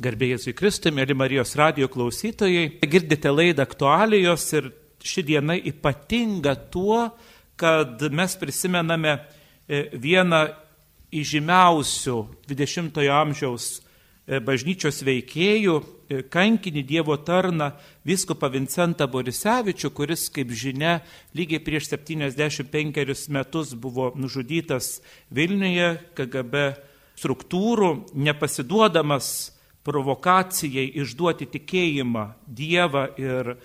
Garbėjai į Kristų, mėly Marijos radio klausytojai, girdite laidą aktualijos ir ši diena ypatinga tuo, kad mes prisimename e, vieną įžymiausių 20-ojo amžiaus e, bažnyčios veikėjų, e, kankinį Dievo tarną viskupą Vincentą Borisevičių, kuris, kaip žinia, lygiai prieš 75 metus buvo nužudytas Vilniuje KGB struktūrų, nepasiduodamas provokacijai išduoti tikėjimą Dievą ir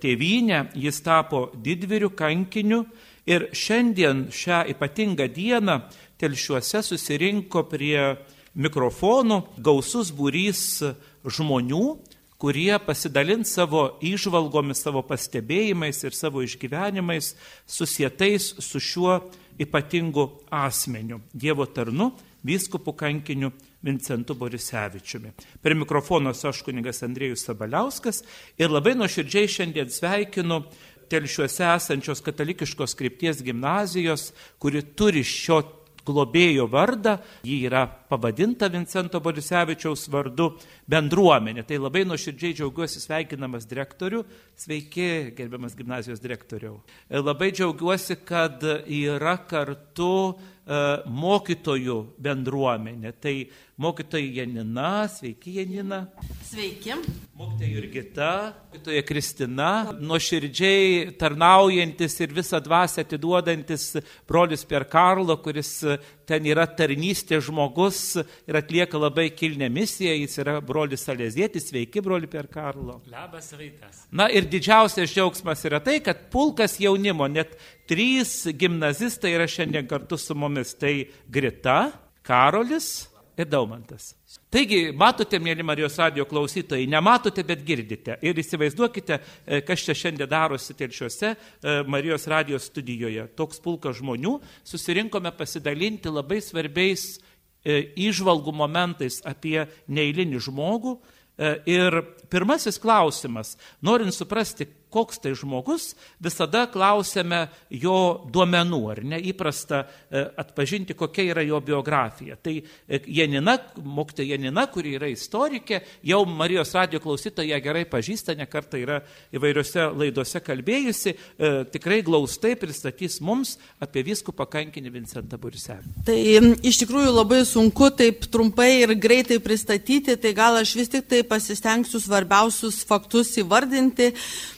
tėvynę, jis tapo didviriu kankiniu ir šiandien šią ypatingą dieną telšiuose susirinko prie mikrofonų gausus būrys žmonių, kurie pasidalins savo išvalgomis, savo pastebėjimais ir savo išgyvenimais susietais su šiuo ypatingu asmeniu, Dievo tarnu, vyskupu kankiniu Vincentu Borisevičiumi. Per mikrofoną aš kunigas Andrėjus Sabaliauskas ir labai nuoširdžiai šiandien sveikinu telšiuose esančios katalikiškos krypties gimnazijos, kuri turi šio globėjo vardą, ji yra pavadinta Vincento Borisevičiaus vardu bendruomenė. Tai labai nuoširdžiai džiaugiuosi sveikinamas direktorių. Sveiki, gerbiamas gimnazijos direktoriau. Labai džiaugiuosi, kad yra kartu mokytojų bendruomenė. Tai mokytoja Janina, sveiki Janina. Sveiki. Mokytoja Jurgita, mokytoja Kristina, nuoširdžiai tarnaujantis ir visą dvasę atiduodantis brolius per Karlo, kuris ten yra tarnystė žmogus ir atlieka labai kilnę misiją, jis yra brolis Salėzėtis, sveiki broli per Karlo. Labas rytas. Na ir didžiausias džiaugsmas yra tai, kad pulkas jaunimo, net Trys gimnazistai yra šiandien kartu su mumis. Tai Grita, Karolis ir Daumantas. Taigi, matote, mėly Marijos radio klausytojai, nematote, bet girdite. Ir įsivaizduokite, e, kas čia šiandien darosi telšiuose e, Marijos radio studijoje. Toks pulkas žmonių susirinkome pasidalinti labai svarbiais įžvalgų e, momentais apie neįlinį žmogų. Ir pirmasis klausimas, norint suprasti, koks tai žmogus, visada klausėme jo duomenų, ar ne įprasta e, atpažinti, kokia yra jo biografija. Tai e, Janina, mokytoja Janina, kuri yra istorikė, jau Marijos radio klausytoja gerai pažįsta, nekarta yra įvairiose laidose kalbėjusi, e, tikrai glaustai pristatys mums apie viskų pakankinį Vincentą Burisevį. Tai iš tikrųjų labai sunku taip trumpai ir greitai pristatyti, tai gal aš vis tik tai pasistengsiu svarbiausius faktus įvardinti.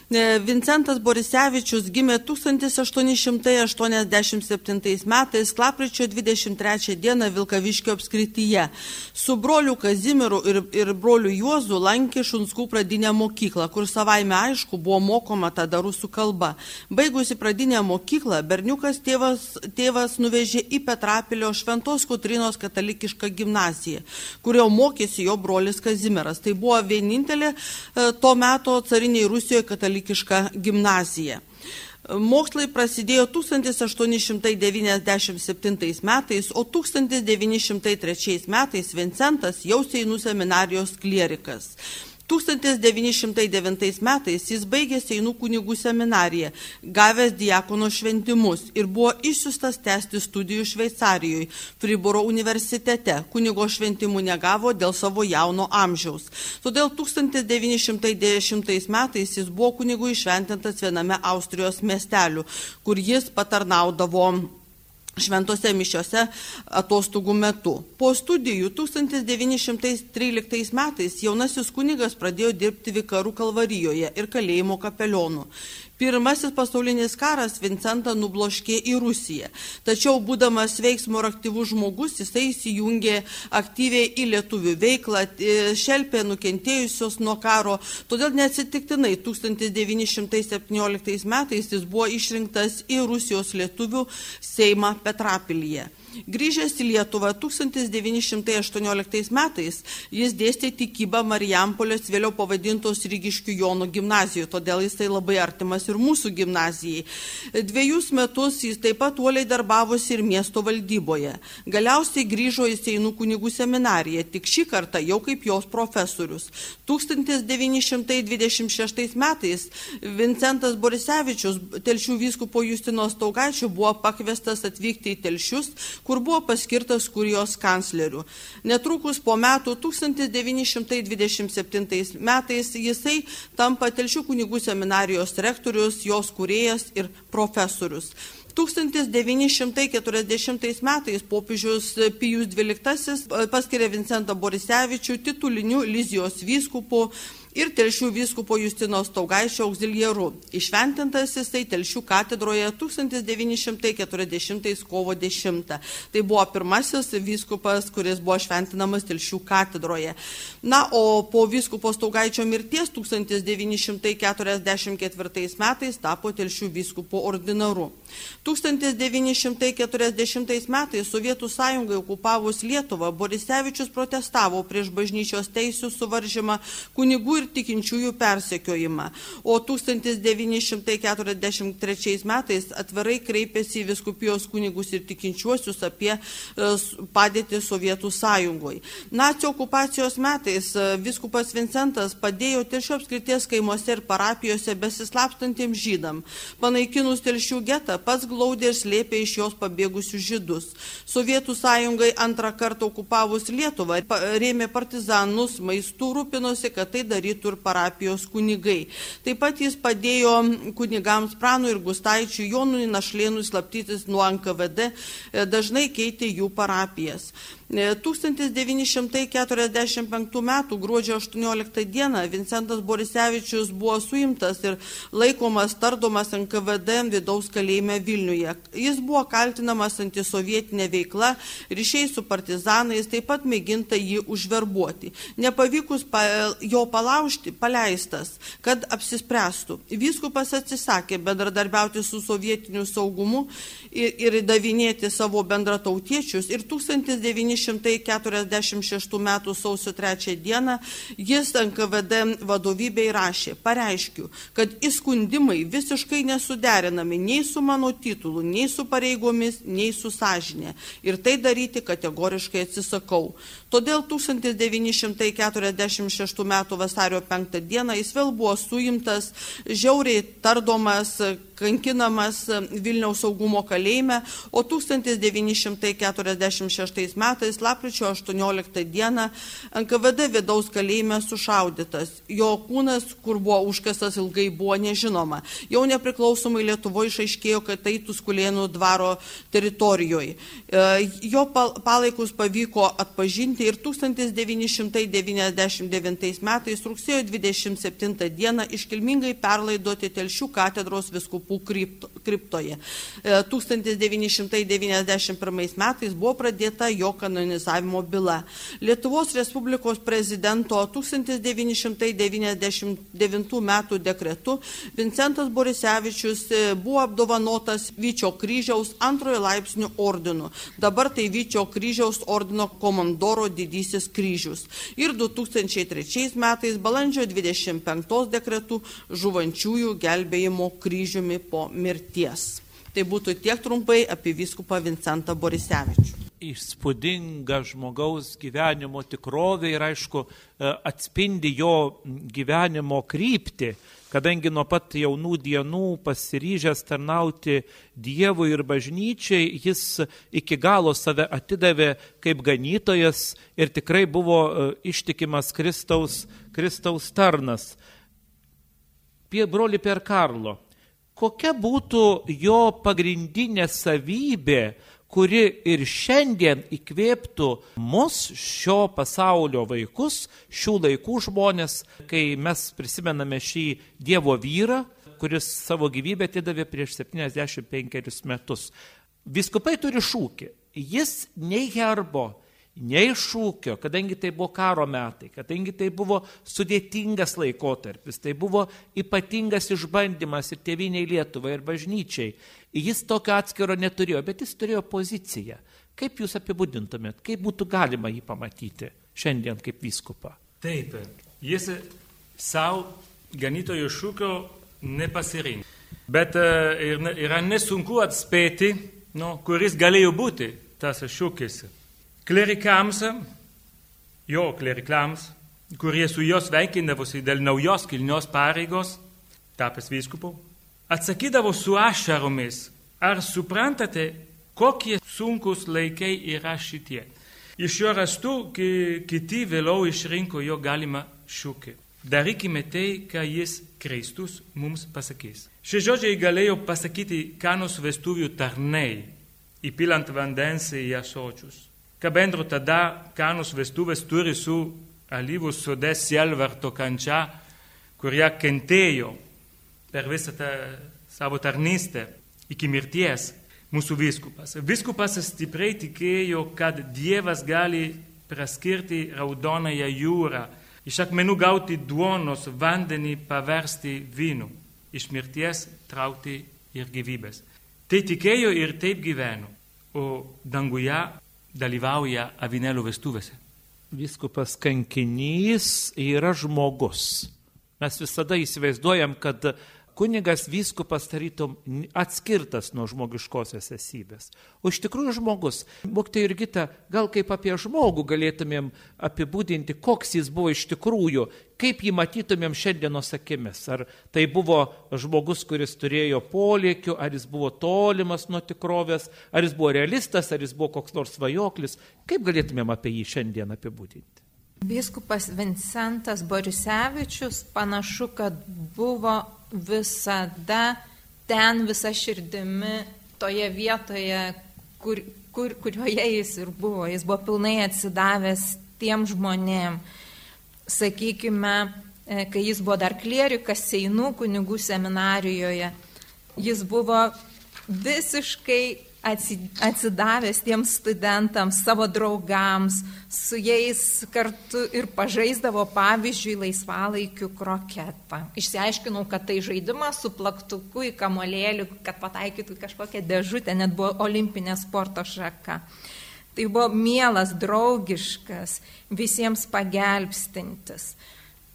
E, Vincentas Borisevičius gimė 1887 metais, lapkričio 23 dieną Vilkaviškio apskrityje. Su broliu Kazimiru ir, ir broliu Juozu lankė Šunskų pradinę mokyklą, kur savaime aišku buvo mokoma tada rusų kalba. Baigusi pradinę mokyklą, berniukas tėvas, tėvas nuvežė į Petrapilio Šventos Kutrinos katalikišką gimnaziją, kurio mokėsi jo brolis Kazimiras. Tai buvo vienintelė e, to meto cariniai Rusijoje katalikiška katalikišką gimnaziją. Mokslai prasidėjo 1897 metais, o 1903 metais Vincentas jau Seinų seminarijos klierikas. 1909 metais jis baigė Seinų kunigų seminariją, gavęs diakono šventimus ir buvo išsiustas tęsti studijų Šveicarijoje, Friboro universitete. Kunigo šventimų negavo dėl savo jauno amžiaus. Todėl 1910 metais jis buvo kunigų išventintas viename Austrijos miesteliu, kur jis patarnaudavo šventose mišiose atostogų metu. Po studijų 1913 metais jaunasis kunigas pradėjo dirbti Vikarų kalvarijoje ir kalėjimo kapelionu. Pirmasis pasaulinis karas Vincentą nubloškė į Rusiją. Tačiau, būdamas veiksmo ir aktyvus žmogus, jisai įsijungė aktyviai į lietuvių veiklą, šelpė nukentėjusios nuo karo. Todėl neatsitiktinai 1917 metais jis buvo išrinktas į Rusijos lietuvių Seimą Petrapilyje. Grįžęs į Lietuvą 1918 metais jis dėstė tikybą Marijampolės vėliau pavadintos Rygiškių Jono gimnazijoje, todėl jisai labai artimas ir mūsų gimnazijai. Dviejus metus jis taip pat uoliai darbavosi ir miesto valdyboje. Galiausiai grįžo į Seinų kunigų seminariją, tik šį kartą jau kaip jos profesorius. 1926 metais Vincentas Borisevičius, telšių vyskupo Justino Staugaičio, buvo pakviestas atvykti į telšius, kur buvo paskirtas kurijos kancleriu. Netrukus po metų 1927 metais jisai tampa Telšių kunigų seminarijos rektorius, jos kuriejas ir profesorius. 1940 metais popiežius Pijus XII paskiria Vincentą Borisevičių tituliniu Lizijos vyskupu ir Telšių vyskupo Justino Staugaišio auxilieru. Išventintas jisai Telšių katedroje 1940 kovo 10. Tai buvo pirmasis vyskupas, kuris buvo šventinamas Telšių katedroje. Na, o po vyskupo Staugaičio mirties 1944 metais tapo Telšių vyskupo ordinaru. 1940 metais Sovietų sąjungai okupavus Lietuvą Borisevičius protestavo prieš bažnyčios teisų suvaržymą kunigų ir tikinčiųjų persekiojimą, o 1943 metais atvirai kreipėsi į viskupijos kunigus ir tikinčiuosius apie e, padėtį Sovietų sąjungoje. Nacijo okupacijos metais e, viskupas Vincentas padėjo telšių apskrities kaimuose ir parapijose besislapstantiems žydam. Panaikinus telšių getą, pats glaudė ir slėpė iš jos pabėgusius žydus. Sovietų sąjungai antrą kartą okupavus Lietuvą rėmė partizanus, maistų rūpinosi, kad tai darytų ir parapijos kunigai. Taip pat jis padėjo kunigams Pranui ir Gustaičiui Jonui Našlėnui slaptytis nuo NKVD, e, dažnai keitė jų parapijas. 1945 m. gruodžio 18 d. Vincentas Borisevičius buvo suimtas ir laikomas tardomas NKVD vidaus kalėjime Vilniuje. Jis buvo kaltinamas antisovietinė veikla, ryšiai su partizanais, taip pat mėginta jį užverbuoti. Nepavykus jo palaužti, paleistas, kad apsispręstų. Vyskupas atsisakė bendradarbiauti su sovietiniu saugumu ir, ir davinėti savo bendratautiečius ir 1900 1946 m. sausio 3 d. jis NKVD vadovybei rašė, pareiškiu, kad įskundimai visiškai nesuderinami nei su mano titulu, nei su pareigomis, nei su sąžinė. Ir tai daryti kategoriškai atsisakau. Todėl 1946 m. vasario 5 d. jis vėl buvo suimtas, žiauriai tardomas, kankinamas Vilniaus saugumo kalėjime, o 1946 metais, lapkričio 18 dieną, NKVD vidaus kalėjime sušaudytas. Jo kūnas, kur buvo užkastas ilgai, buvo nežinoma. Jau nepriklausomai Lietuvoje išaiškėjo, kad tai Tuskulėnų dvaro teritorijoje. Jo palaikus pavyko atpažinti ir 1999 metais rugsėjo 27 dieną iškilmingai perlaidoti Telšių katedros viskupų kriptoje. 1991 metais buvo pradėta jo kanonizavimo byla. Lietuvos Respublikos prezidento 1999 metų dekretu Vincentas Borisevičius e, buvo apdovanotas Vyčio kryžiaus antrojo laipsnių ordinu. Dabar tai Vyčio kryžiaus ordino komandoro didysis kryžius. Ir 2003 metais balandžio 25 dekretu žuvančiųjų gelbėjimo kryžiumi po mirties. Tai būtų tiek trumpai apie vyskupą Vincentą Borisevičių. Įspūdinga žmogaus gyvenimo tikrovė ir aišku e, atspindi jo gyvenimo kryptį, kadangi nuo pat jaunų dienų pasiryžęs tarnauti Dievui ir bažnyčiai, jis iki galo save atidavė kaip ganytojas ir tikrai buvo e, ištikimas Kristaus, Kristaus tarnas. Pie broli per Karlo kokia būtų jo pagrindinė savybė, kuri ir šiandien įkvėptų mus, šio pasaulio vaikus, šių laikų žmonės, kai mes prisimename šį Dievo vyrą, kuris savo gyvybę atidavė prieš 75 metus. Viskupai turi šūkį. Jis nei herbo, nei šūkio, kadangi tai buvo karo metai, kadangi tai buvo sudėtingas laikotarpis, tai buvo ypatingas išbandymas ir tėviniai Lietuvai, ir bažnyčiai. Jis tokio atskiro neturėjo, bet jis turėjo poziciją. Kaip jūs apibūdintumėt, kaip būtų galima jį pamatyti šiandien kaip vyskupą? Taip, jis savo ganytojo šūkio nepasirinko. Bet e, yra nesunku atspėti, nu, kuris galėjo būti tas šūkis klerikams, jo klerikams, kurie su jos veikindavosi dėl naujos kilnios pareigos, tapęs vyskupu, atsakydavo su ašaromis, ar suprantate, kokie sunkus laikai yra šitie. Iš jo rastų kiti vėliau išrinko jo galimą šūkį. Darykime tai, ką jis Kristus mums pasakys. Šie žodžiai galėjo pasakyti kanos vestuvių tarnai, įpilant vandens į asočius. Ką bendro tada kanos vestuvės turi su alyvų sode sielvarto kančia, kurie kentėjo per visą tą savo tarnystę iki mirties mūsų viskupas. Viskupas stipriai tikėjo, kad Dievas gali praskirti raudonąją jūrą, iš akmenų gauti duonos, vandenį paversti vynu iš mirties traukti ir gyvybės. Tai tikėjo ir taip gyveno, o danguje dalyvauja avinėlių vestuvėse. Viskupas kankinys yra žmogus. Mes visada įsivaizduojam, kad kunigas vyskupas tarytum atskirtas nuo žmogiškosios esybės. O iš tikrųjų žmogus. Moktai ir kita, gal kaip apie žmogų galėtumėm apibūdinti, koks jis buvo iš tikrųjų, kaip jį matytumėm šiandienos akimis. Ar tai buvo žmogus, kuris turėjo polėkių, ar jis buvo tolimas nuo tikrovės, ar jis buvo realistas, ar jis buvo koks nors svajoklis. Kaip galėtumėm apie jį šiandien apibūdinti? Biskupas Vincentas Borisevičius panašu, kad buvo visada ten visa širdimi, toje vietoje, kur, kur, kurioje jis ir buvo. Jis buvo pilnai atsidavęs tiem žmonėm. Sakykime, e, kai jis buvo dar klierikas Seinų kunigų seminarijoje, jis buvo visiškai atsidavęs tiems studentams, savo draugams, su jais kartu ir pažaisdavo, pavyzdžiui, laisvalaikių kroketą. Išsiaiškinau, kad tai žaidimas su plaktuku į kamolėlį, kad pataikytų kažkokią dėžutę, net buvo olimpinė sporto šaka. Tai buvo mielas, draugiškas, visiems pagelbstintis.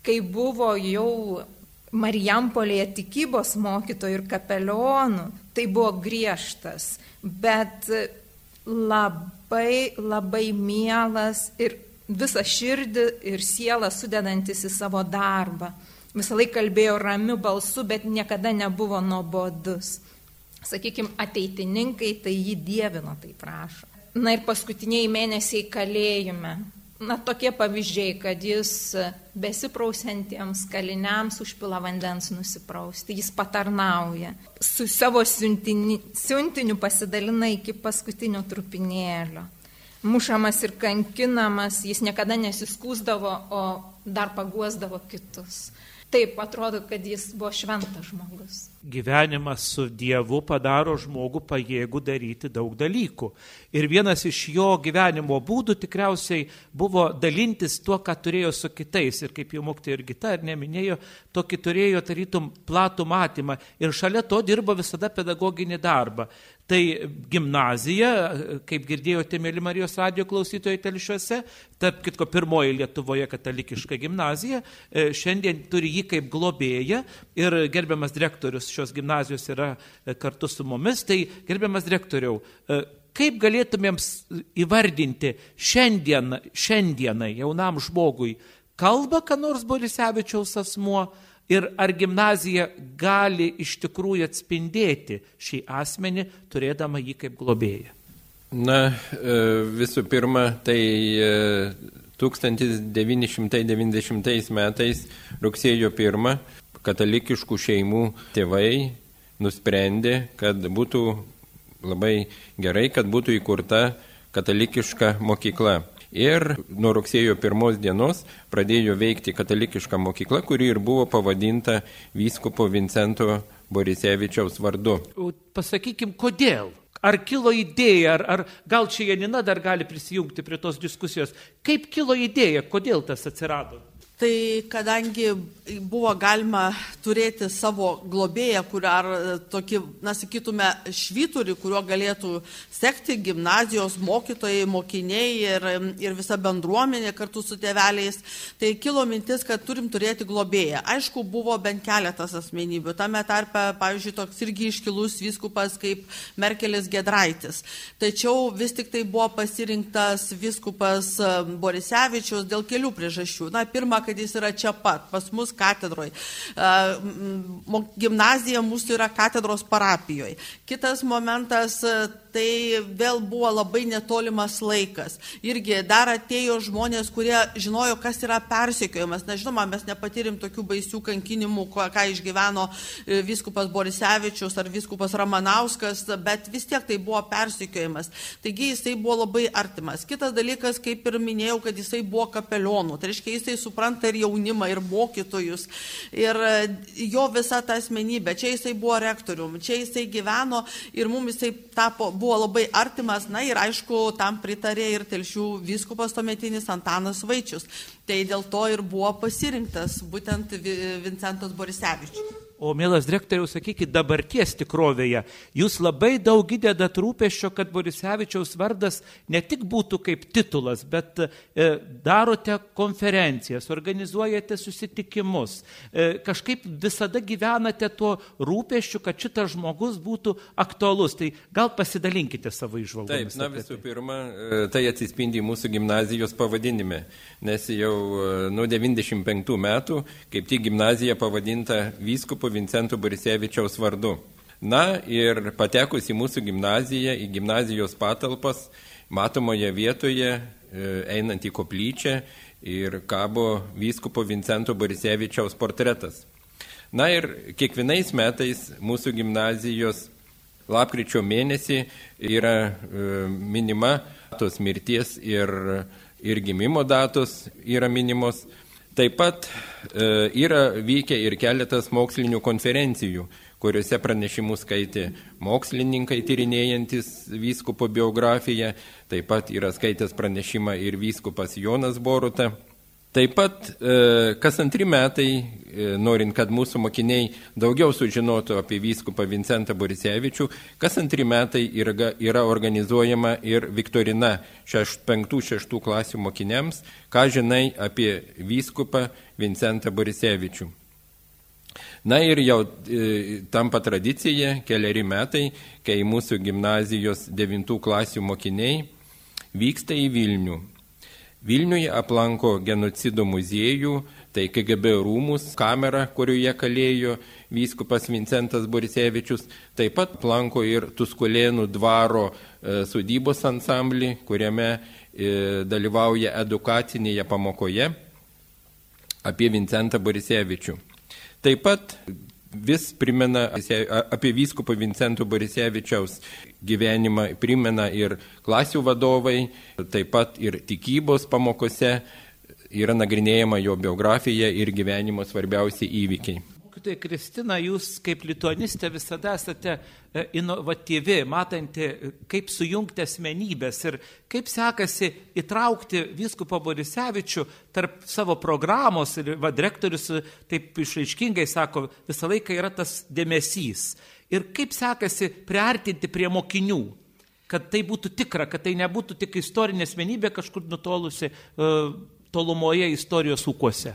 Kai buvo jau Marijampolėje tikybos mokytojų ir kapelionų, tai buvo griežtas, bet labai, labai mielas ir visą širdį ir sielą sudedantis į savo darbą. Visą laiką kalbėjo ramiu balsu, bet niekada nebuvo nuobodus. Sakykime, ateitininkai tai jį dievino, tai prašo. Na ir paskutiniai mėnesiai kalėjime na, tokie pavyzdžiai, kad jis besiprausiantiems kaliniams užpila vandens nusiprausti, jis patarnauja, su savo siuntini, siuntiniu pasidalina iki paskutinio trupinėlio. Mušamas ir kankinamas, jis niekada nesiskūsdavo, o dar paguosdavo kitus. Taip atrodo, kad jis buvo šventas žmogus gyvenimas su Dievu padaro žmogų pajėgų daryti daug dalykų. Ir vienas iš jo gyvenimo būdų tikriausiai buvo dalintis tuo, ką turėjo su kitais. Ir kaip jau moktė ir Gita ir neminėjo, tokį turėjo tarytum platų matymą. Ir šalia to dirbo visada pedagoginį darbą. Tai gimnazija, kaip girdėjote, mėly Marijos radio klausytojai telšiuose, tarp kitko pirmoji Lietuvoje katalikiška gimnazija, e, šiandien turi jį kaip globėją ir gerbiamas direktorius šios gimnazijos yra e, kartu su mumis. Tai gerbiamas direktoriau, e, kaip galėtumėm įvardinti šiandien, šiandienai jaunam žmogui, kalba, ką nors Borisevičiaus asmuo ir ar gimnazija gali iš tikrųjų atspindėti šį asmenį, turėdama jį kaip globėją? Na, e, visų pirma, tai 1990 metais rugsėjo 1 katalikiškų šeimų tėvai nusprendė, kad būtų labai gerai, kad būtų įkurta katalikiška mokykla. Ir nuo rugsėjo pirmos dienos pradėjo veikti katalikiška mokykla, kuri ir buvo pavadinta vyskupo Vincento Borisevičiaus vardu. Pasakykim, kodėl? Ar kilo idėja, ar, ar gal čia Janina dar gali prisijungti prie tos diskusijos? Kaip kilo idėja, kodėl tas atsirado? Tai kadangi buvo galima turėti savo globėją, kur ar tokį, na, sakytume, švyturį, kuriuo galėtų sekti gimnazijos mokytojai, mokiniai ir, ir visa bendruomenė kartu su tėveliais, tai kilo mintis, kad turim turėti globėją. Aišku, buvo bent keletas asmenybių. Tame tarpe, pavyzdžiui, toks irgi iškilus viskupas kaip Merkelis Gedraitis. Tačiau vis tik tai buvo pasirinktas viskupas Borisevičius dėl kelių priežasčių. Na, pirma, kad kad jis yra čia pat, pas mus katedroje. Gimnazija mūsų yra katedros parapijoje. Kitas momentas, tai vėl buvo labai netolimas laikas. Irgi dar atėjo žmonės, kurie žinojo, kas yra persekiojimas. Na, žinoma, mes nepatyrim tokių baisių kankinimų, ką išgyveno e, viskupas Borisevičius ar viskupas Ramanauskas, bet vis tiek tai buvo persekiojimas. Taigi jisai buvo labai artimas. Kitas dalykas, kaip ir minėjau, kad jisai buvo kapelionų. Tai reiškia, jisai supranta ir jaunimą, ir mokytojus. Ir e, jo visa ta asmenybė. Čia jisai buvo rektorium, čia jisai gyveno ir mums jisai tapo, buvo labai artimas. Na ir aišku, tam pritarė ir telšių vyskupas tuometinis Antanas Vaičius. Tai dėl to ir buvo pasirinktas būtent Vincentas Borisevičius. O, mielas direktoriau, sakykit, dabarties tikrovėje jūs labai daug įdedat rūpešio, kad Borisevičiaus vardas ne tik būtų kaip titulas, bet e, darote konferencijas, organizuojate susitikimus, e, kažkaip visada gyvenate tuo rūpeščiu, kad šitas žmogus būtų aktualus. Tai gal pasidalinkite savo išvalgomis. Taip, na visų tai. pirma, e, tai atsispindi mūsų gimnazijos pavadinime, nes jau e, nuo 95 metų kaip tik gimnazija pavadinta vyskupo Vincento Borisevičiaus vardu. Na ir patekus į mūsų gimnaziją, į gimnazijos patalpas, matomoje vietoje, e, einant į koplyčią ir kabo vyskupo Vincento Borisevičiaus portretas. Na ir kiekvienais metais mūsų gimnazijos lapkričio mėnesį yra e, minima tos mirties ir, ir gimimo datos yra minimos. Taip pat e, yra vykę ir keletas mokslinių konferencijų, kuriuose pranešimus skaitė mokslininkai tyrinėjantis vyskupo biografiją, taip pat yra skaitęs pranešimą ir vyskupas Jonas Boruta. Taip pat e, kas antri metai, e, norint, kad mūsų mokiniai daugiau sužinotų apie vyskupą Vincentą Borisevičių, kas antri metai yra, yra organizuojama ir Viktorina 5-6 klasių mokiniams, ką žinai apie vyskupą Vincentą Borisevičių. Na ir jau e, tampa tradicija keliari metai, kai mūsų gimnazijos 9 klasių mokiniai vyksta į Vilnių Vilniuje aplanko genocido muziejų, tai KGB rūmus, kamerą, kurioje kalėjo vyskupas Vincentas Borisevičius, taip pat aplanko ir Tuskulėnų dvaro e, sudybos ansamblį, kuriame e, dalyvauja edukacinėje pamokoje apie Vincentą Borisevičių. Taip pat vis primena apie vyskupą Vincentų Borisevičiaus gyvenimą, primena ir klasių vadovai, taip pat ir tikybos pamokose yra nagrinėjama jo biografija ir gyvenimo svarbiausi įvykiai mokytoja Kristina, jūs kaip lituanistė visada esate e, inovatyvi, matanti, e, kaip sujungti asmenybės ir kaip sekasi įtraukti viskupą Borisevičių tarp savo programos ir va, direktorius e, taip išaiškingai sako, visą laiką yra tas dėmesys. Ir kaip sekasi priartinti prie mokinių, kad tai būtų tikra, kad tai nebūtų tik istorinė asmenybė kažkur nutolusi tolumoje istorijos ūkuose.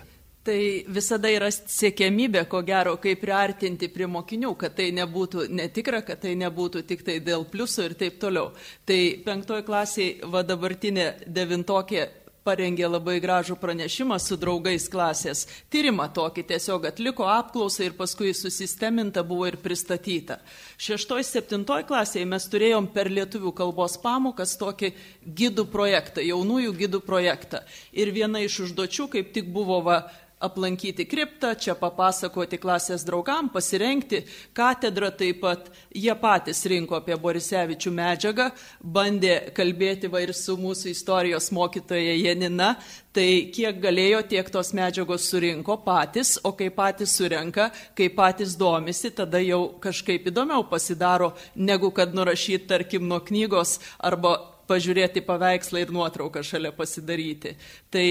Tai visada yra siekiamybė, ko gero, kaip priartinti prie mokinių, kad tai nebūtų netikra, kad tai nebūtų tik tai dėl pliusų ir taip toliau. Tai penktoji klasiai, va dabartinė devintokė parengė labai gražų pranešimą su draugais klasės. Tyrimą tokį tiesiog atliko apklausą ir paskui susisteminta buvo ir pristatyta. Šeštoj, septintoj klasėje mes turėjom per lietuvių kalbos pamokas tokį gidų projektą, jaunųjų gidų projektą. Ir viena iš užduočių kaip tik buvo va, aplankyti kriptą, čia papasakoti klasės draugam, pasirenkti katedrą taip pat. Jie patys rinko apie Borisevičių medžiagą, bandė kalbėti va ir su mūsų istorijos mokytoja Janina, tai kiek galėjo, tiek tos medžiagos surinko patys, o kai patys surenka, kai patys domisi, tada jau kažkaip įdomiau pasidaro, negu kad nurašyti, tarkim, nuo knygos arba pažiūrėti paveikslą ir nuotrauką šalia pasidaryti. Tai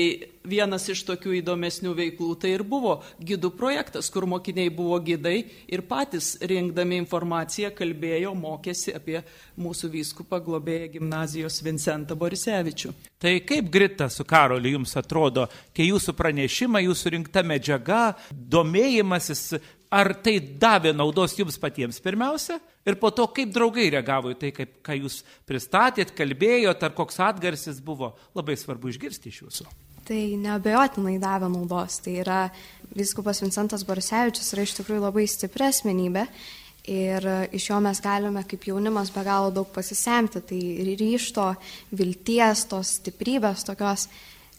vienas iš tokių įdomesnių veiklų tai ir buvo gidų projektas, kur mokiniai buvo gidai ir patys rinkdami informaciją kalbėjo, mokėsi apie mūsų vyskupą globėją gimnazijos Vincentą Borisevičių. Tai kaip Grita su Karoliu jums atrodo, kai jūsų pranešimai, jūsų rinkta medžiaga, domėjimasis ar tai davė naudos jums patiems pirmiausia ir po to kaip draugai reagavo į tai, kaip, ką jūs pristatėt, kalbėjot, ar koks atgarsis buvo, labai svarbu išgirsti iš jūsų. Tai neabejotinai davė naudos. Tai yra viskupas Vincentas Borisevičius yra iš tikrųjų labai stipri asmenybė Ir iš jo mes galime kaip jaunimas be galo daug pasisemti. Tai ryšto, vilties, tos stiprybės tokios.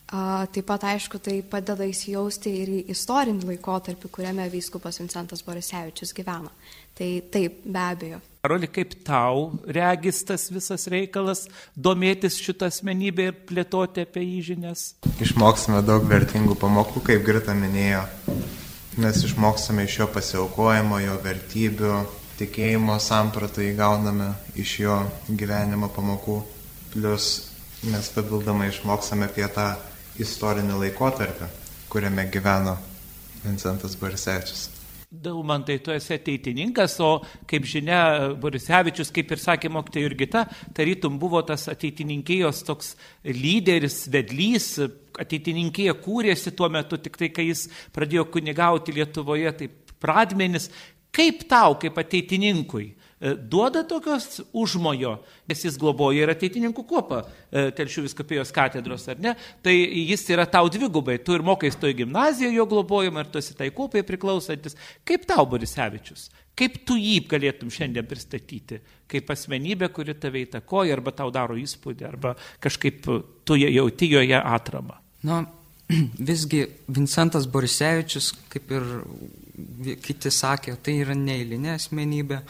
A, taip pat, aišku, tai padeda įsijausti ir į istorinį laikotarpį, kuriame vyskupas Vincentas Borisevičius gyveno. Tai taip, be abejo. Karoli, kaip tau regis tas visas reikalas, domėtis šitą asmenybę ir plėtoti apie jį žinias? Išmoksime daug vertingų pamokų, kaip Grita minėjo. Mes išmoksime iš jo pasiaukojimo, jo vertybių, tikėjimo sampratą įgauname iš jo gyvenimo pamokų. Plus mes papildomai išmoksime apie tą istorinį laikotarpį, kuriame gyveno Vincentas Barisečius. Daumantai, tu esi ateitininkas, o kaip žinia, Borisevičius, kaip ir sakė mokytė Jurgita, tarytum buvo tas ateitininkijos toks lyderis, vedlys, ateitininkija kūrėsi tuo metu, tik tai, kai jis pradėjo kunigauti Lietuvoje, tai pradmenis. Kaip tau, kaip ateitininkui, duoda tokios užmojo, nes jis globoja ir ateitininkų kopą e, Telšių viskupijos katedros, ar ne? Tai jis yra tau dvigubai, tu ir mokais toj gimnazijoje jo globojama ir tu esi tai kopai priklausantis. Kaip tau, Borisevičius? Kaip tu jį galėtum šiandien pristatyti? Kaip asmenybė, kuri tave įtakoja arba tau daro įspūdį, arba kažkaip tu jauti joje atramą? Na, visgi Vincentas Borisevičius, kaip ir kiti sakė, tai yra neįlinė asmenybė.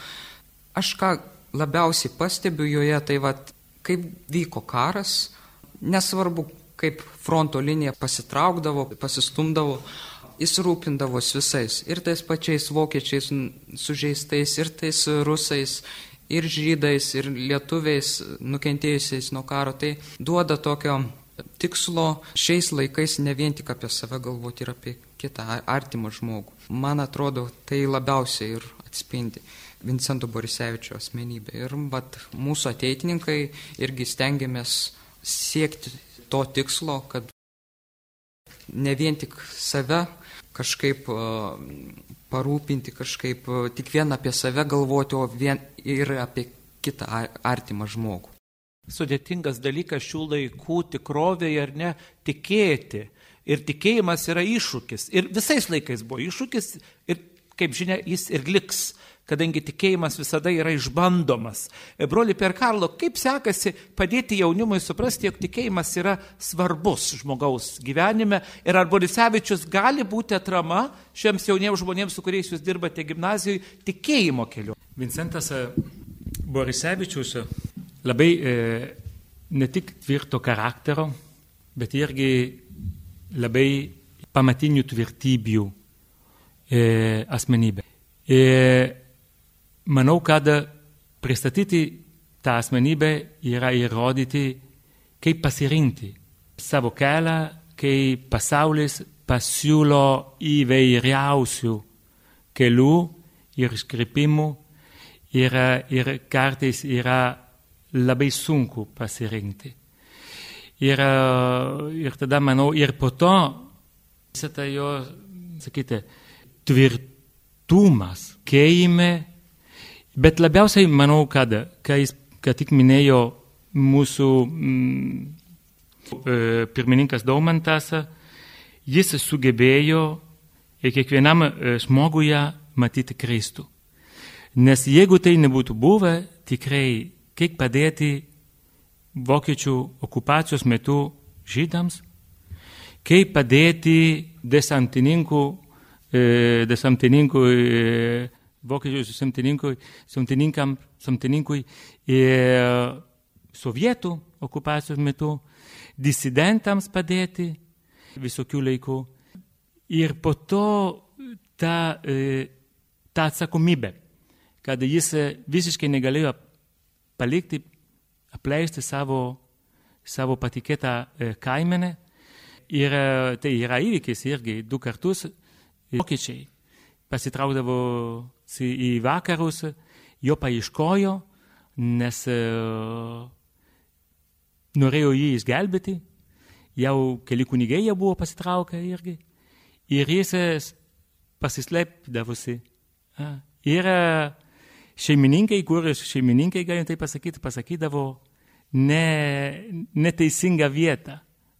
Aš ką labiausiai pastebiu joje, tai vad, kaip vyko karas, nesvarbu, kaip fronto linija pasitraukdavo, pasistumdavo, jis rūpindavosi visais, ir tais pačiais vokiečiais sužeistais, ir tais rusais, ir žydais, ir lietuviais nukentėjusiais nuo karo. Tai duoda tokio tikslo šiais laikais ne vien tik apie save galvoti ir apie kitą artimą žmogų. Man atrodo, tai labiausiai ir atspindi. Vincento Borisevičio asmenybę. Ir vat, mūsų ateitininkai irgi stengiamės siekti to tikslo, kad ne vien tik save kažkaip parūpinti, kažkaip tik vien apie save galvoti, o vien ir apie kitą artimą žmogų. Sudėtingas dalykas šių laikų tikrovėje ar ne tikėti. Ir tikėjimas yra iššūkis. Ir visais laikais buvo iššūkis ir, kaip žinia, jis ir liks kadangi tikėjimas visada yra išbandomas. E, broli per Karlo, kaip sekasi padėti jaunimui suprasti, jog tikėjimas yra svarbus žmogaus gyvenime ir ar Borisevičius gali būti atrama šiems jauniems žmonėms, su kuriais jūs dirbate gimnazijoje, tikėjimo keliu. Vincentas e, Borisevičius labai e, ne tik tvirto charakterio, bet irgi labai pamatinių tvirtybių e, asmenybė. E, manau, kad pristatyti tą asmenybę yra įrodyti, kaip pasirinkti savo kelią, kai pasaulis pasiūlo įvairiausių kelių ir iškreipimų ir, ir kartais yra labai sunku pasirinkti. Ir, ir tada manau, ir po to visą tą jo, sakyti, tvirtumas, keime Bet labiausiai manau, kad, kai jis ką tik minėjo mūsų mm, e, pirmininkas Daumantas, jis sugebėjo kiekvienam e, žmoguje matyti Kristų. Nes jeigu tai nebūtų buvę, tikrai kaip padėti vokiečių okupacijos metu žydams, kaip padėti desantininkų, e, desantininkų vokiečių samtininkui ir sovietų okupacijos metu, disidentams padėti visokių laikų. Ir po to ta, e, ta atsakomybė, kad jis visiškai negalėjo palikti, apleisti savo, savo patikėtą e, kaimenę. Ir e, tai yra įvykis irgi du kartus vokiečiai pasitraukdavo į vakarus, jo paieškojo, nes e, norėjo jį išgelbėti, jau keli kunigai jau buvo pasitraukę irgi, ir jis pasislėpdavosi. Ir e, šeimininkai, kur šeimininkai, galim tai pasakyti, pasakydavo ne, neteisingą vietą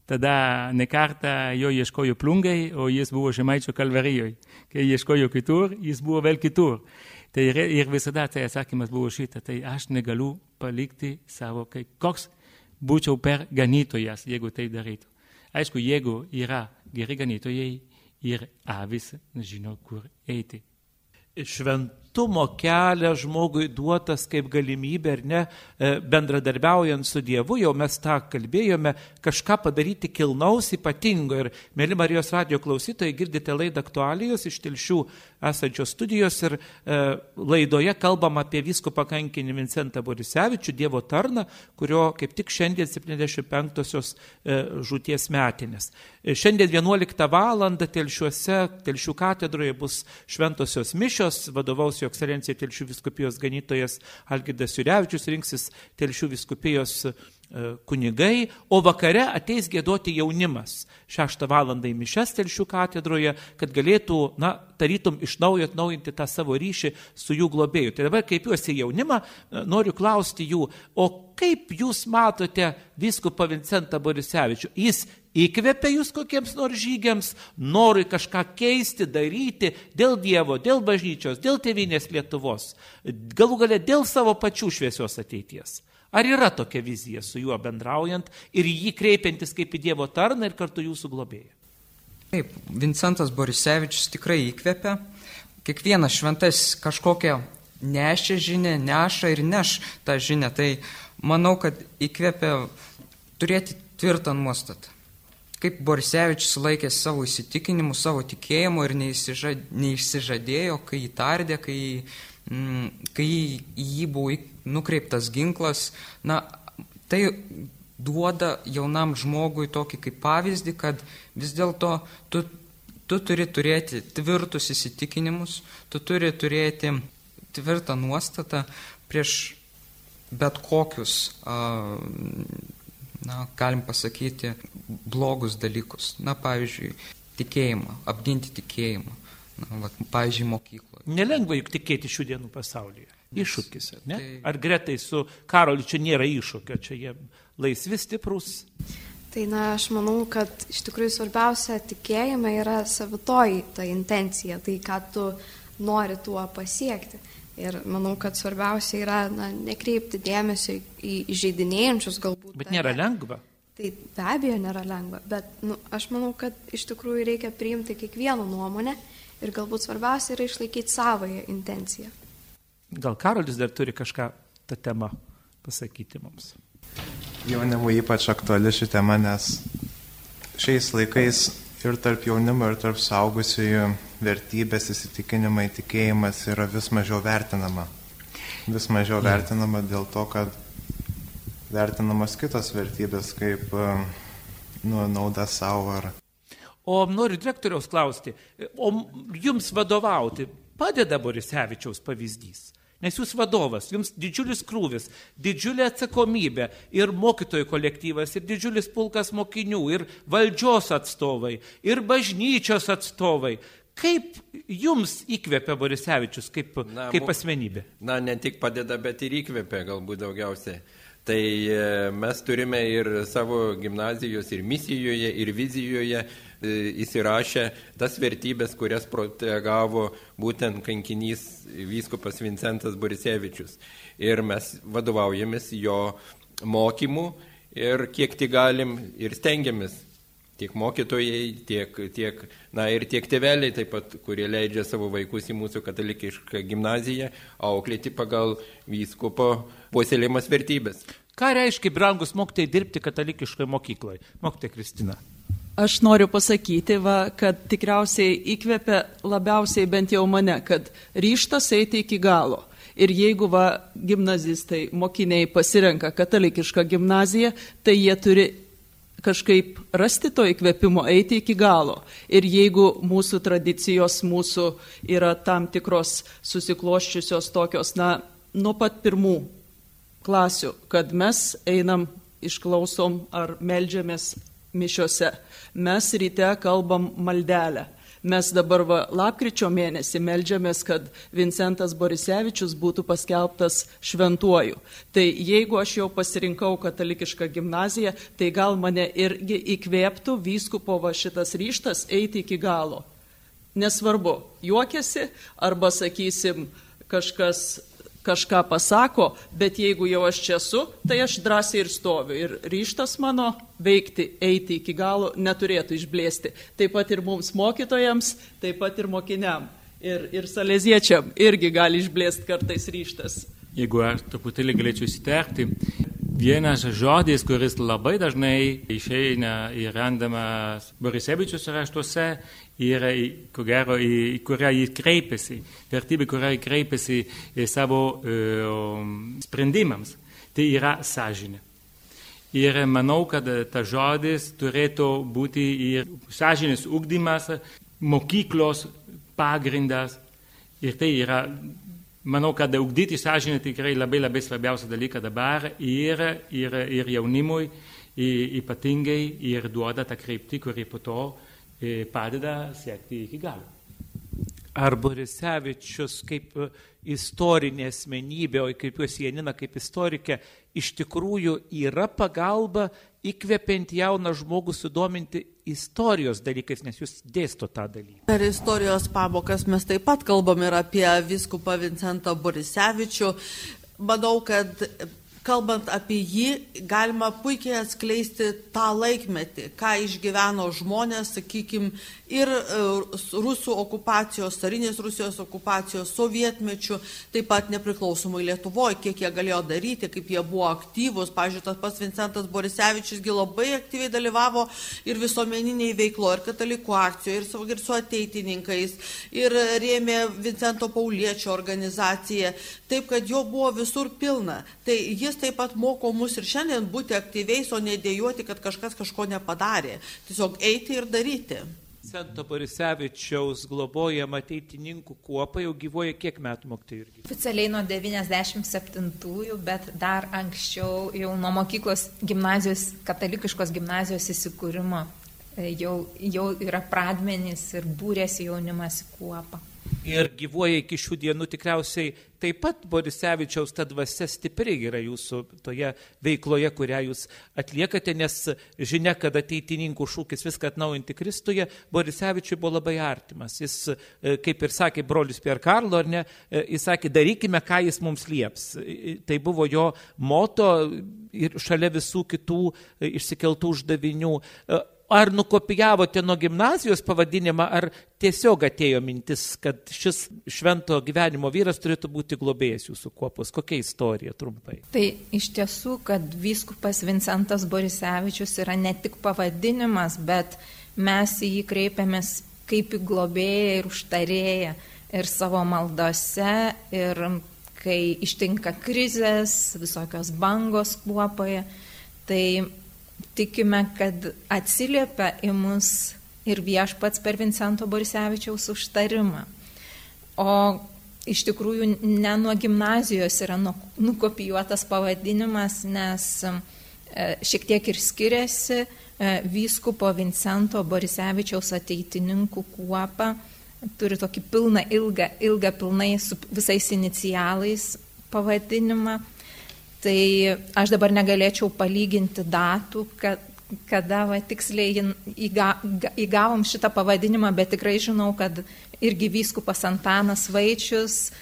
Tada ne kartą jo ieškojo plungai, o jis buvo Žemaičio kalvarijoje. Kai ieškojo kitur, jis buvo vėl kitur. Tai ir, visada tai atsakymas buvo šitą, tai aš negaliu palikti savo, kai koks būčiau per ganytojas, jeigu tai darytų. Aišku, jeigu yra geri ganytojai ir avis žino, kur eiti. Šventumo kelias žmogui duotas kaip galimybė, ar ne, e, bendradarbiaujant su Dievu, jau mes tą kalbėjome, kažką padaryti kilnaus ypatingo. Ir, mėly Marijos radio klausytojai, girdite laidą aktualijos iš Tilšių esančios studijos ir e, laidoje kalbam apie viskupą kankinį Vincentą Borisevičių, Dievo tarną, kurio kaip tik šiandien 75-osios e, žūties metinės. E, šiandien 11 val. telšiuose, telšių katedroje bus šventosios mišios, vadovaus jo ekscelencija telšių viskupijos ganytojas Algidas Jurevičius, rinksis telšių viskupijos kunigai, o vakare ateis gėdoti jaunimas. Šeštą valandą į Mišes telšių katedroje, kad galėtų, na, tarytum iš naujo atnaujinti tą savo ryšį su jų globėju. Tai dabar kreipiuosi į jaunimą, e, noriu klausti jų, o kaip jūs matote viskupą Vincentą Borisevičių? Jis įkvepia jūs kokiems nors žygiams, nori kažką keisti, daryti dėl Dievo, dėl bažnyčios, dėl tėvinės Lietuvos, galų gale dėl savo pačių šviesios ateities. Ar yra tokia vizija su juo bendraujant ir jį kreipiantis kaip į Dievo tarną ir kartu jūsų globėją? Taip, Vincentas Borisevičius tikrai įkvepia. Kiekvienas šventas kažkokią nešia žinę, neša ir neš tą žinę. Tai manau, kad įkvepia turėti tvirtą nuostatą. Kaip Borisevičius laikė savo įsitikinimu, savo tikėjimu ir neišsižadėjo, kai įtardė, kai, mm, kai į jį buvo nukreiptas ginklas, na, tai duoda jaunam žmogui tokį kaip pavyzdį, kad vis dėlto tu, tu turi turėti tvirtus įsitikinimus, tu turi turėti tvirtą nuostatą prieš bet kokius, na, galim pasakyti, blogus dalykus. Na, pavyzdžiui, tikėjimą, apginti tikėjimą. Na, va, pavyzdžiui, mokykloje. Nelengva juk tikėti šių dienų pasaulyje. Iššūkis, ar ne? Tai... Ar gretai su Karoliu čia nėra iššūkio, čia jie laisvi stiprus? Tai na, aš manau, kad iš tikrųjų svarbiausia tikėjime yra savitoji ta intencija, tai ką tu nori tuo pasiekti. Ir manau, kad svarbiausia yra na, nekreipti dėmesio į žaidinėjančius galbūt. Bet nėra lengva. Tai be abejo nėra lengva, bet nu, aš manau, kad iš tikrųjų reikia priimti kiekvieno nuomonę ir galbūt svarbiausia yra išlaikyti savoją intenciją. Gal Karolis dar turi kažką tą temą pasakyti mums. Jaunimui ypač aktuali ši tema, nes šiais laikais ir tarp jaunimo, ir tarp saugusiųjų vertybės, įsitikinimai, tikėjimas yra vis mažiau vertinama. Vis mažiau vertinama dėl to, kad vertinamos kitos vertybės kaip nu, nauda savo ar. O noriu direktoriaus klausti, o jums vadovauti padeda Borisevičiaus pavyzdys? Nes jūs vadovas, jums didžiulis krūvis, didžiulė atsakomybė ir mokytojų kolektyvas, ir didžiulis pulkas mokinių, ir valdžios atstovai, ir bažnyčios atstovai. Kaip jums įkvėpia Borisevičius kaip, na, kaip asmenybė? Na, ne tik padeda, bet ir įkvėpia galbūt daugiausiai. Tai e, mes turime ir savo gimnazijos, ir misijoje, ir vizijoje įsirašė tas vertybės, kurias protegavo būtent kankinys vyskupas Vincentas Borisevičius. Ir mes vadovaujamės jo mokymu ir kiek tik galim ir stengiamės tiek mokytojai, tiek, tiek, na ir tiek tėveliai taip pat, kurie leidžia savo vaikus į mūsų katalikišką gimnaziją, auklėti pagal vyskupo puoselėjimas vertybės. Ką reiškia, brangus mokytojai, dirbti katalikiškoje mokykloje? Mokytoja Kristina. Aš noriu pasakyti, va, kad tikriausiai įkvepia labiausiai bent jau mane, kad ryštas eiti iki galo. Ir jeigu va, gimnazistai, mokiniai pasirenka katalikišką gimnaziją, tai jie turi kažkaip rasti to įkvėpimo eiti iki galo. Ir jeigu mūsų tradicijos, mūsų yra tam tikros susikloščiusios tokios, na, nuo pat pirmų klasių, kad mes einam, išklausom ar melžiamės mišiose. Mes ryte kalbam maldelę. Mes dabar va, lapkričio mėnesį melžiamės, kad Vincentas Borisevičius būtų paskelbtas šventuoju. Tai jeigu aš jau pasirinkau katalikišką gimnaziją, tai gal mane irgi įkvėptų vyskupo va šitas ryštas eiti iki galo. Nesvarbu, juokiasi arba sakysim, kažkas kažką pasako, bet jeigu jau aš čia esu, tai aš drąsiai ir stoviu. Ir ryštas mano veikti, eiti iki galo neturėtų išblėsti. Taip pat ir mums mokytojams, taip pat ir mokiniam. Ir, ir saleziečiam irgi gali išblėsti kartais ryštas. Jeigu aš truputėlį galėčiau įsiterpti, vienas žodis, kuris labai dažnai išeina ir randamas Borisevičius raštuose, yra, ko gero, į kurią jis kreipiasi, vertybė, kurią jis kreipiasi savo uh, sprendimams, tai yra sąžinė. Ir manau, kad tas žodis turėtų būti ir sąžinės ugdymas, mokyklos pagrindas. Ir tai yra, manau, kad ugdyti sąžinę tikrai labai labai svarbiausia dalyka dabar ir, ir, ir jaunimui ypatingai ir duoda tą kryptį, kuri po to padeda siekti iki galo. Ar Borisevičius kaip istorinė asmenybė, o kaip juos Janina kaip istorikė, iš tikrųjų yra pagalba įkvepiant jauną žmogų sudominti istorijos dalykais, nes jūs dėsto tą dalyką. Per istorijos pamokas mes taip pat kalbam ir apie viskupą Vincentą Borisevičių. Manau, kad kalbant apie jį, galima puikiai atskleisti tą laikmetį, ką išgyveno žmonės, sakykime, ir e, rusų okupacijos, carinės Rusijos okupacijos, sovietmečių, taip pat nepriklausomai Lietuvoje, kiek jie galėjo daryti, kaip jie buvo aktyvūs. Pavyzdžiui, tas pats Vincentas Borisevičiusgi labai aktyviai dalyvavo ir visuomeniniai veiklo, ir katalikų akcijoje, ir, ir su ateitininkais, ir rėmė Vincento Pauliečio organizaciją, taip kad jo buvo visur pilna. Tai jis taip pat moko mus ir šiandien būti aktyviais, o nedėjoti, kad kažkas kažko nepadarė. Tiesiog eiti ir daryti. Sento Borisevičiaus globojama ateitininkų kuopa jau gyvoja kiek metų mokytojai irgi? Oficialiai nuo 97-ųjų, bet dar anksčiau jau nuo mokyklos gimnazijos, katalikiškos gimnazijos įsikūrimo e, jau, jau yra pradmenys ir būrėsi jaunimas į kuopą ir gyvuoja iki šių dienų tikriausiai taip pat Borisevičiaus ta dvasia stipri yra jūsų toje veikloje, kurią jūs atliekate, nes žinia, kad ateitininkų šūkis viską atnaujinti Kristuje, Borisevičiui buvo labai artimas. Jis, e, kaip ir sakė brolius Pierre Karlo, ar ne, e, jis sakė, darykime, ką jis mums lieps. E, tai buvo jo moto ir šalia visų kitų išsikeltų uždavinių ar nukopijavote nuo gimnazijos pavadinimą, ar tiesiog atėjo mintis, kad šis švento gyvenimo vyras turėtų būti globėjas jūsų kuopos? Kokia istorija trumpai? Tai iš tiesų, kad vyskupas Vincentas Borisevičius yra ne tik pavadinimas, bet mes į jį kreipiamės kaip į globėją ir užtarėją ir savo maldose, ir kai ištinka krizės, visokios bangos kuopoje. Tai tikime, kad atsiliepia į mus ir viešpats per Vincento Borisevičiaus užtarimą. O iš tikrųjų ne nuo gimnazijos yra nukopijuotas pavadinimas, nes e, šiek tiek ir skiriasi e, vyskupo Vincento Borisevičiaus ateitininkų kuopą. Turi tokį pilną, ilgą, ilgą pilnai su visais inicialais pavadinimą. Tai aš dabar negalėčiau palyginti datų, kad, kada va, tiksliai įga, įgavom šitą pavadinimą, bet tikrai žinau, kad irgi vyskupas Antanas Vaičius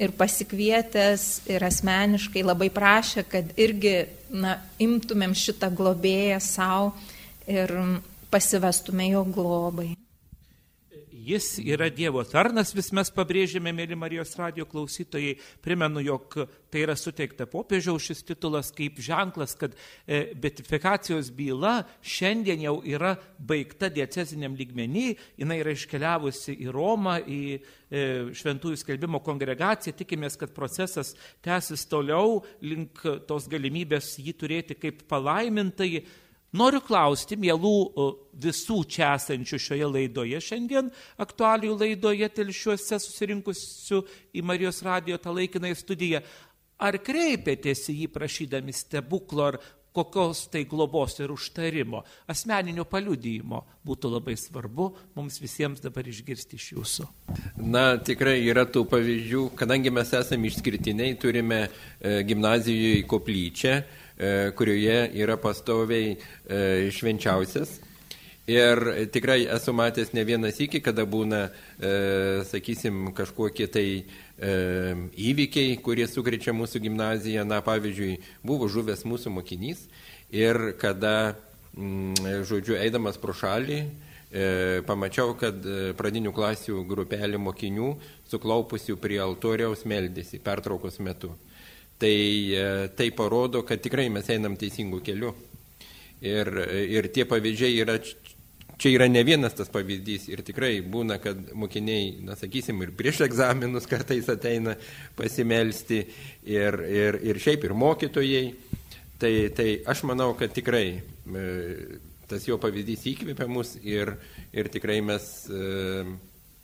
ir pasikvietęs ir asmeniškai labai prašė, kad irgi na, imtumėm šitą globėją savo ir pasivestume jo globai. Jis yra Dievo tarnas, vis mes pabrėžėme, mėly Marijos radio klausytojai. Primenu, jog tai yra suteikta popiežiaus šis titulas kaip ženklas, kad e, betifikacijos byla šiandien jau yra baigta dieceziniam lygmenį, jinai yra iškeliavusi į Romą, į e, Šventųjų skelbimo kongregaciją. Tikimės, kad procesas tęsis toliau link tos galimybės jį turėti kaip palaimintai Noriu klausti, mielų visų čia esančių šioje laidoje, šiandien aktualių laidoje telšiuose susirinkusių į Marijos radijo tą laikinąją studiją, ar kreipėtės į jį prašydami stebuklo, ar kokios tai globos ir užtarimo, asmeninio paliudyjimo būtų labai svarbu mums visiems dabar išgirsti iš jūsų. Na, tikrai yra tų pavyzdžių, kadangi mes esame išskirtiniai, turime e, gimnazijoje koplyčią, e, kurioje yra pastoviai e, švenčiausias. Ir tikrai esu matęs ne vienas iki, kada būna, e, sakysim, kažkokie tai e, įvykiai, kurie sukrečia mūsų gimnaziją. Na, pavyzdžiui, buvo žuvęs mūsų mokinys ir kada, mm, žodžiu, eidamas pro šalį, e, pamačiau, kad e, pradinių klasių grupelė mokinių suklaupusių prie altoriaus meldėsi pertraukos metu. E, tai parodo, kad tikrai mes einam teisingų kelių. Ir, ir tie pavyzdžiai yra Čia yra ne vienas tas pavyzdys ir tikrai būna, kad mokiniai, na sakysim, ir prieš egzaminus kartais ateina pasimelsti ir, ir, ir šiaip ir mokytojai. Tai, tai aš manau, kad tikrai e, tas jo pavyzdys įkvėpia mus ir, ir tikrai mes e,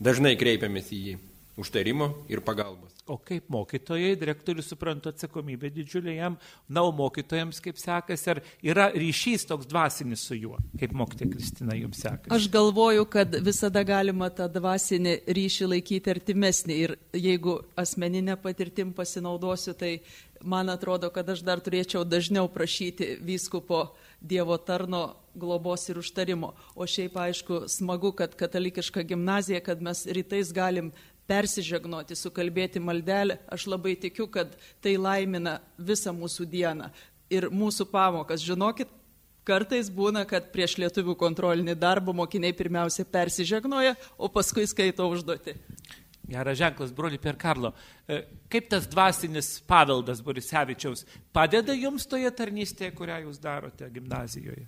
dažnai kreipiamės į jį užtarimo ir pagalbos. O kaip mokytojai, direktorius suprantu atsakomybę didžiulį jam, na, o mokytojams kaip sekasi, ar yra ryšys toks dvasinis su juo, kaip mokytė Kristina jums sekasi? Aš galvoju, kad visada galima tą dvasinį ryšį laikyti artimesnį ir jeigu asmeninę patirtim pasinaudosiu, tai man atrodo, kad aš dar turėčiau dažniau prašyti vyskupo Dievo tarno globos ir užtarimo. O šiaip aišku, smagu, kad katalikiška gimnazija, kad mes rytais galim persižegnoti, sukalbėti maldelę, aš labai tikiu, kad tai laimina visą mūsų dieną ir mūsų pamokas. Žinokit, kartais būna, kad prieš lietuvių kontrolinį darbą mokiniai pirmiausia persižegnoja, o paskui skaito užduoti. Geras ženklas, broli per Karlo. E, kaip tas dvasinis paveldas Borisevičiaus padeda jums toje tarnystėje, kurią jūs darote gimnazijoje?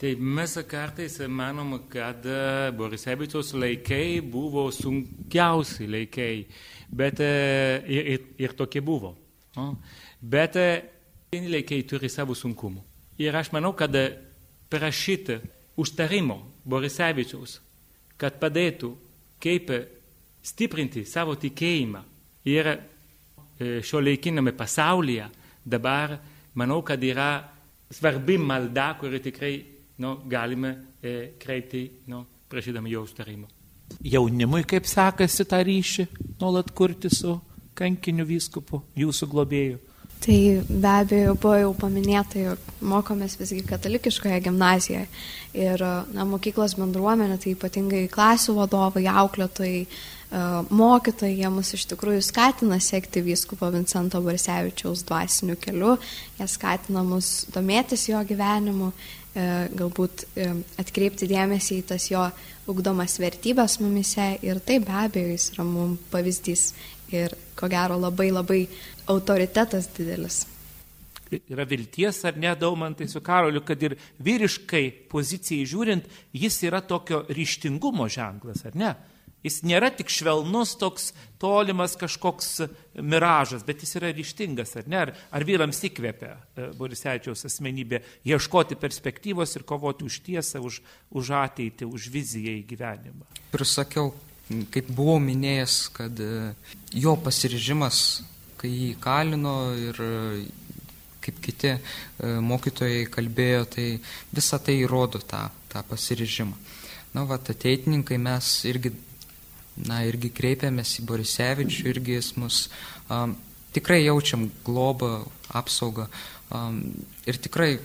Tai mes kartais manom, kad e, Borisevičiaus laikai buvo sunkiausi laikai, bet e, ir, ir, ir tokie buvo. Bet e, laikai turi savo sunkumų. Ir aš manau, kad prašyti užtarimo Borisevičiaus, kad padėtų kaip stiprinti savo tikėjimą ir šio laikiname pasaulyje dabar, manau, kad yra svarbi malda, kuri tikrai nu, galime e, kreipti, nu, prašydami jo užtarimo. Jaunimui kaip sekasi tą ryšį nuolat kurti su kankiniu vyskupu, jūsų globėju? Tai be abejo buvo jau paminėta, jog mokomės visgi katalikiškoje gimnazijoje. Ir na, mokyklos bendruomenė, tai ypatingai klasių vadovai, auklėtojai, e, mokytojai, jie mus iš tikrųjų skatina sekti vyskupo Vincento Barsevičiaus dvasiniu keliu, jie skatina mus domėtis jo gyvenimu galbūt e, atkreipti dėmesį į tas jo ugdomas vertybės mumise ir tai be abejo jis yra mums pavyzdys ir ko gero labai labai autoritetas didelis. Yra vilties ar ne, daumantai su karoliu, kad ir vyriškai pozicijai žiūrint, jis yra tokio ryštingumo ženklas, ar ne? Jis nėra tik švelnus toks tolimas kažkoks miražas, bet jis yra ryštingas, ar ne? Ar, ar vyrams įkvėpia e, Borisevičiaus asmenybė ieškoti perspektyvos ir kovoti už tiesą, už, už ateitį, už viziją į gyvenimą. Ir sakiau, kaip buvau minėjęs, kad e, jo pasiryžimas, kai jį kalino ir e, kaip kiti mokytojai kalbėjo, tai visa tai įrodo tą, tą pasiryžimą. Na, va, ateitininkai mes irgi na, irgi kreipiamės į Borisevičių, irgi jis mus um, tikrai jaučiam globą, apsaugą um, ir tikrai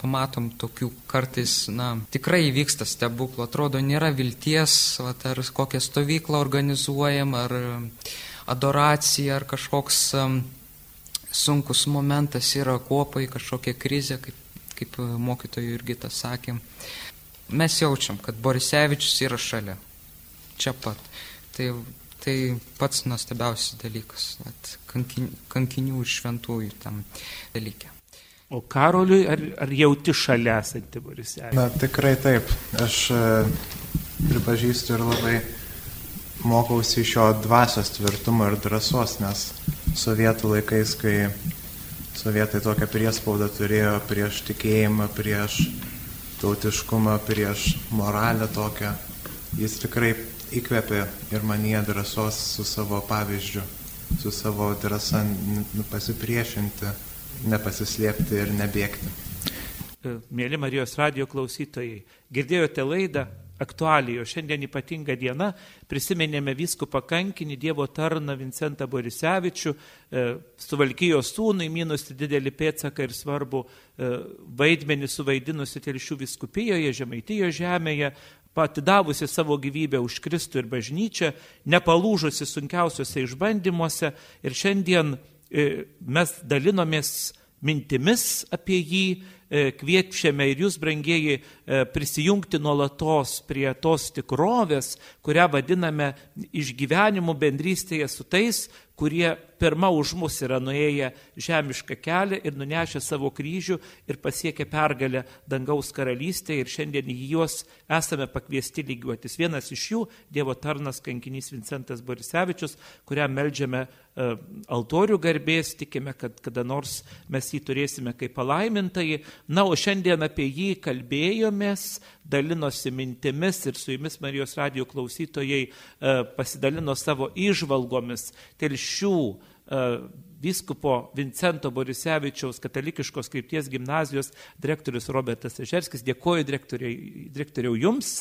pamatom tokių kartais, na, tikrai įvyksta stebuklų, atrodo, nėra vilties, va, ar kokią stovyklą organizuojam, ar adoracija, ar kažkoks um, sunkus momentas yra kopai, kažkokia krizė, kaip, kaip mokytojų irgi tą sakėm. Mes jaučiam, kad Borisevičius yra šalia, čia pat. Tai, tai pats nuostabiausias dalykas, at, kankin, kankinių ir šventųjų tam dalykė. O Karoliui, ar, ar jauti šalia esantį Borisėlį? Na, tikrai taip. Aš e, pripažįstu ir labai mokausi iš jo dvasios tvirtumo ir drąsos, nes sovietų laikais, kai sovietai tokią priespaudą turėjo prieš tikėjimą, prieš tautiškumą, prieš moralę tokią, jis tikrai įkvėpė ir manie drąsos su savo pavyzdžiu, su savo drąsa pasipriešinti, nepasislėpti ir nebėgti. E, mėly Marijos radio klausytojai, girdėjote laidą aktualijos. Šiandien ypatinga diena. Prisiminėme viskupą kankinį Dievo tarną Vincentą Borisevičių, e, suvalkyjos sūnui minusi didelį pėtsaką ir svarbu e, vaidmenį suvaidinusi telšių viskupijoje, Žemaitijo žemėje, patidavusi savo gyvybę už Kristų ir bažnyčią, nepalūžusi sunkiausiuose išbandymuose. Ir šiandien e, mes dalinomės mintimis apie jį, kviečiame ir jūs, brangieji, prisijungti nuolatos prie tos tikrovės, kurią vadiname išgyvenimu bendrystėje su tais, kurie pirma už mus yra nuėję žemišką kelią ir nunešę savo kryžių ir pasiekę pergalę dangaus karalystėje ir šiandien į juos esame pakviesti lygiuotis. Vienas iš jų - Dievo tarnas kankinys Vincentas Borisevičius, kuriam melžiame altorių garbės, tikime, kad kada nors mes jį turėsime kaip palaimintai. Na, o šiandien apie jį kalbėjomės, dalinosi mintimis ir su jumis Marijos radio klausytojai uh, pasidalino savo išvalgomis. Telš šių e, vyskupo Vincento Borisevičiaus katalikiškos krypties gimnazijos direktorius Robertas Ežerskis. Dėkoju direktoriau jums.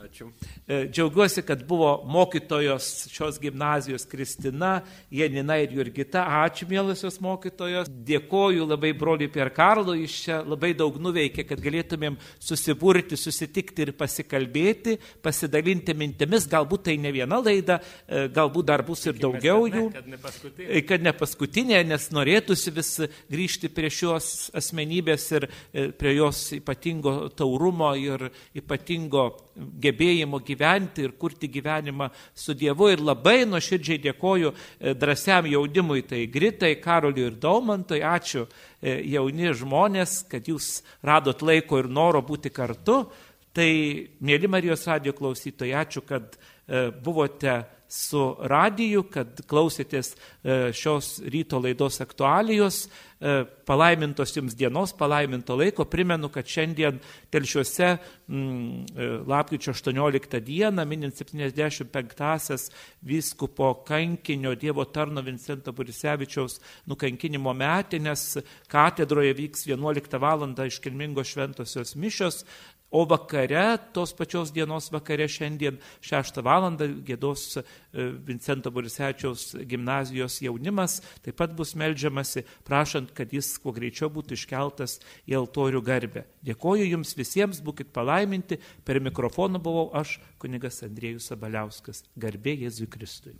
Ačiū. E, džiaugiuosi, kad buvo mokytojos šios gimnazijos Kristina, Janina ir Jurgita. Ačiū, mėlysios mokytojos. Dėkoju labai broliui Per Karlo, iš čia labai daug nuveikė, kad galėtumėm susibūrti, susitikti ir pasikalbėti, pasidalinti mintimis. Galbūt tai ne viena laida, e, galbūt dar bus ir daugiau jų. Kad ne paskutinė. E, kad ne paskutinė, nes norėtųsi vis grįžti prie šios asmenybės ir prie jos ypatingo taurumo ir ypatingo gebėjimo gyventi ir kurti gyvenimą su Dievu. Ir labai nuoširdžiai dėkoju e, drąsiam jaunimui, tai Gritai, Karoliui ir Daumantui. Ačiū e, jauni žmonės, kad jūs radot laiko ir noro būti kartu. Tai, mėly Marijos radio klausytojai, ačiū, kad e, buvote su radiju, kad klausėtės e, šios ryto laidos aktualijos. E, palaimintos jums dienos, palaiminto laiko. Primenu, kad šiandien telšiuose mm, e, lapkričio 18 dieną, minint 75-asias vyskupo kankinio Dievo tarno Vincento Borisevičiaus nukankinimo metinės, katedroje vyks 11 val. iškilmingos šventosios mišios. O vakare, tos pačios dienos vakare šiandien 6 val. gėdos e, Vincento Borisečiaus gimnazijos jaunimas, taip pat bus melžiamasi, prašant, kad jis kuo greičiau būtų iškeltas į altorių garbę. Dėkoju Jums visiems, būkite palaiminti, per mikrofoną buvau aš, kunigas Andriejus Sabaliauskas. Garbė Jėzui Kristui.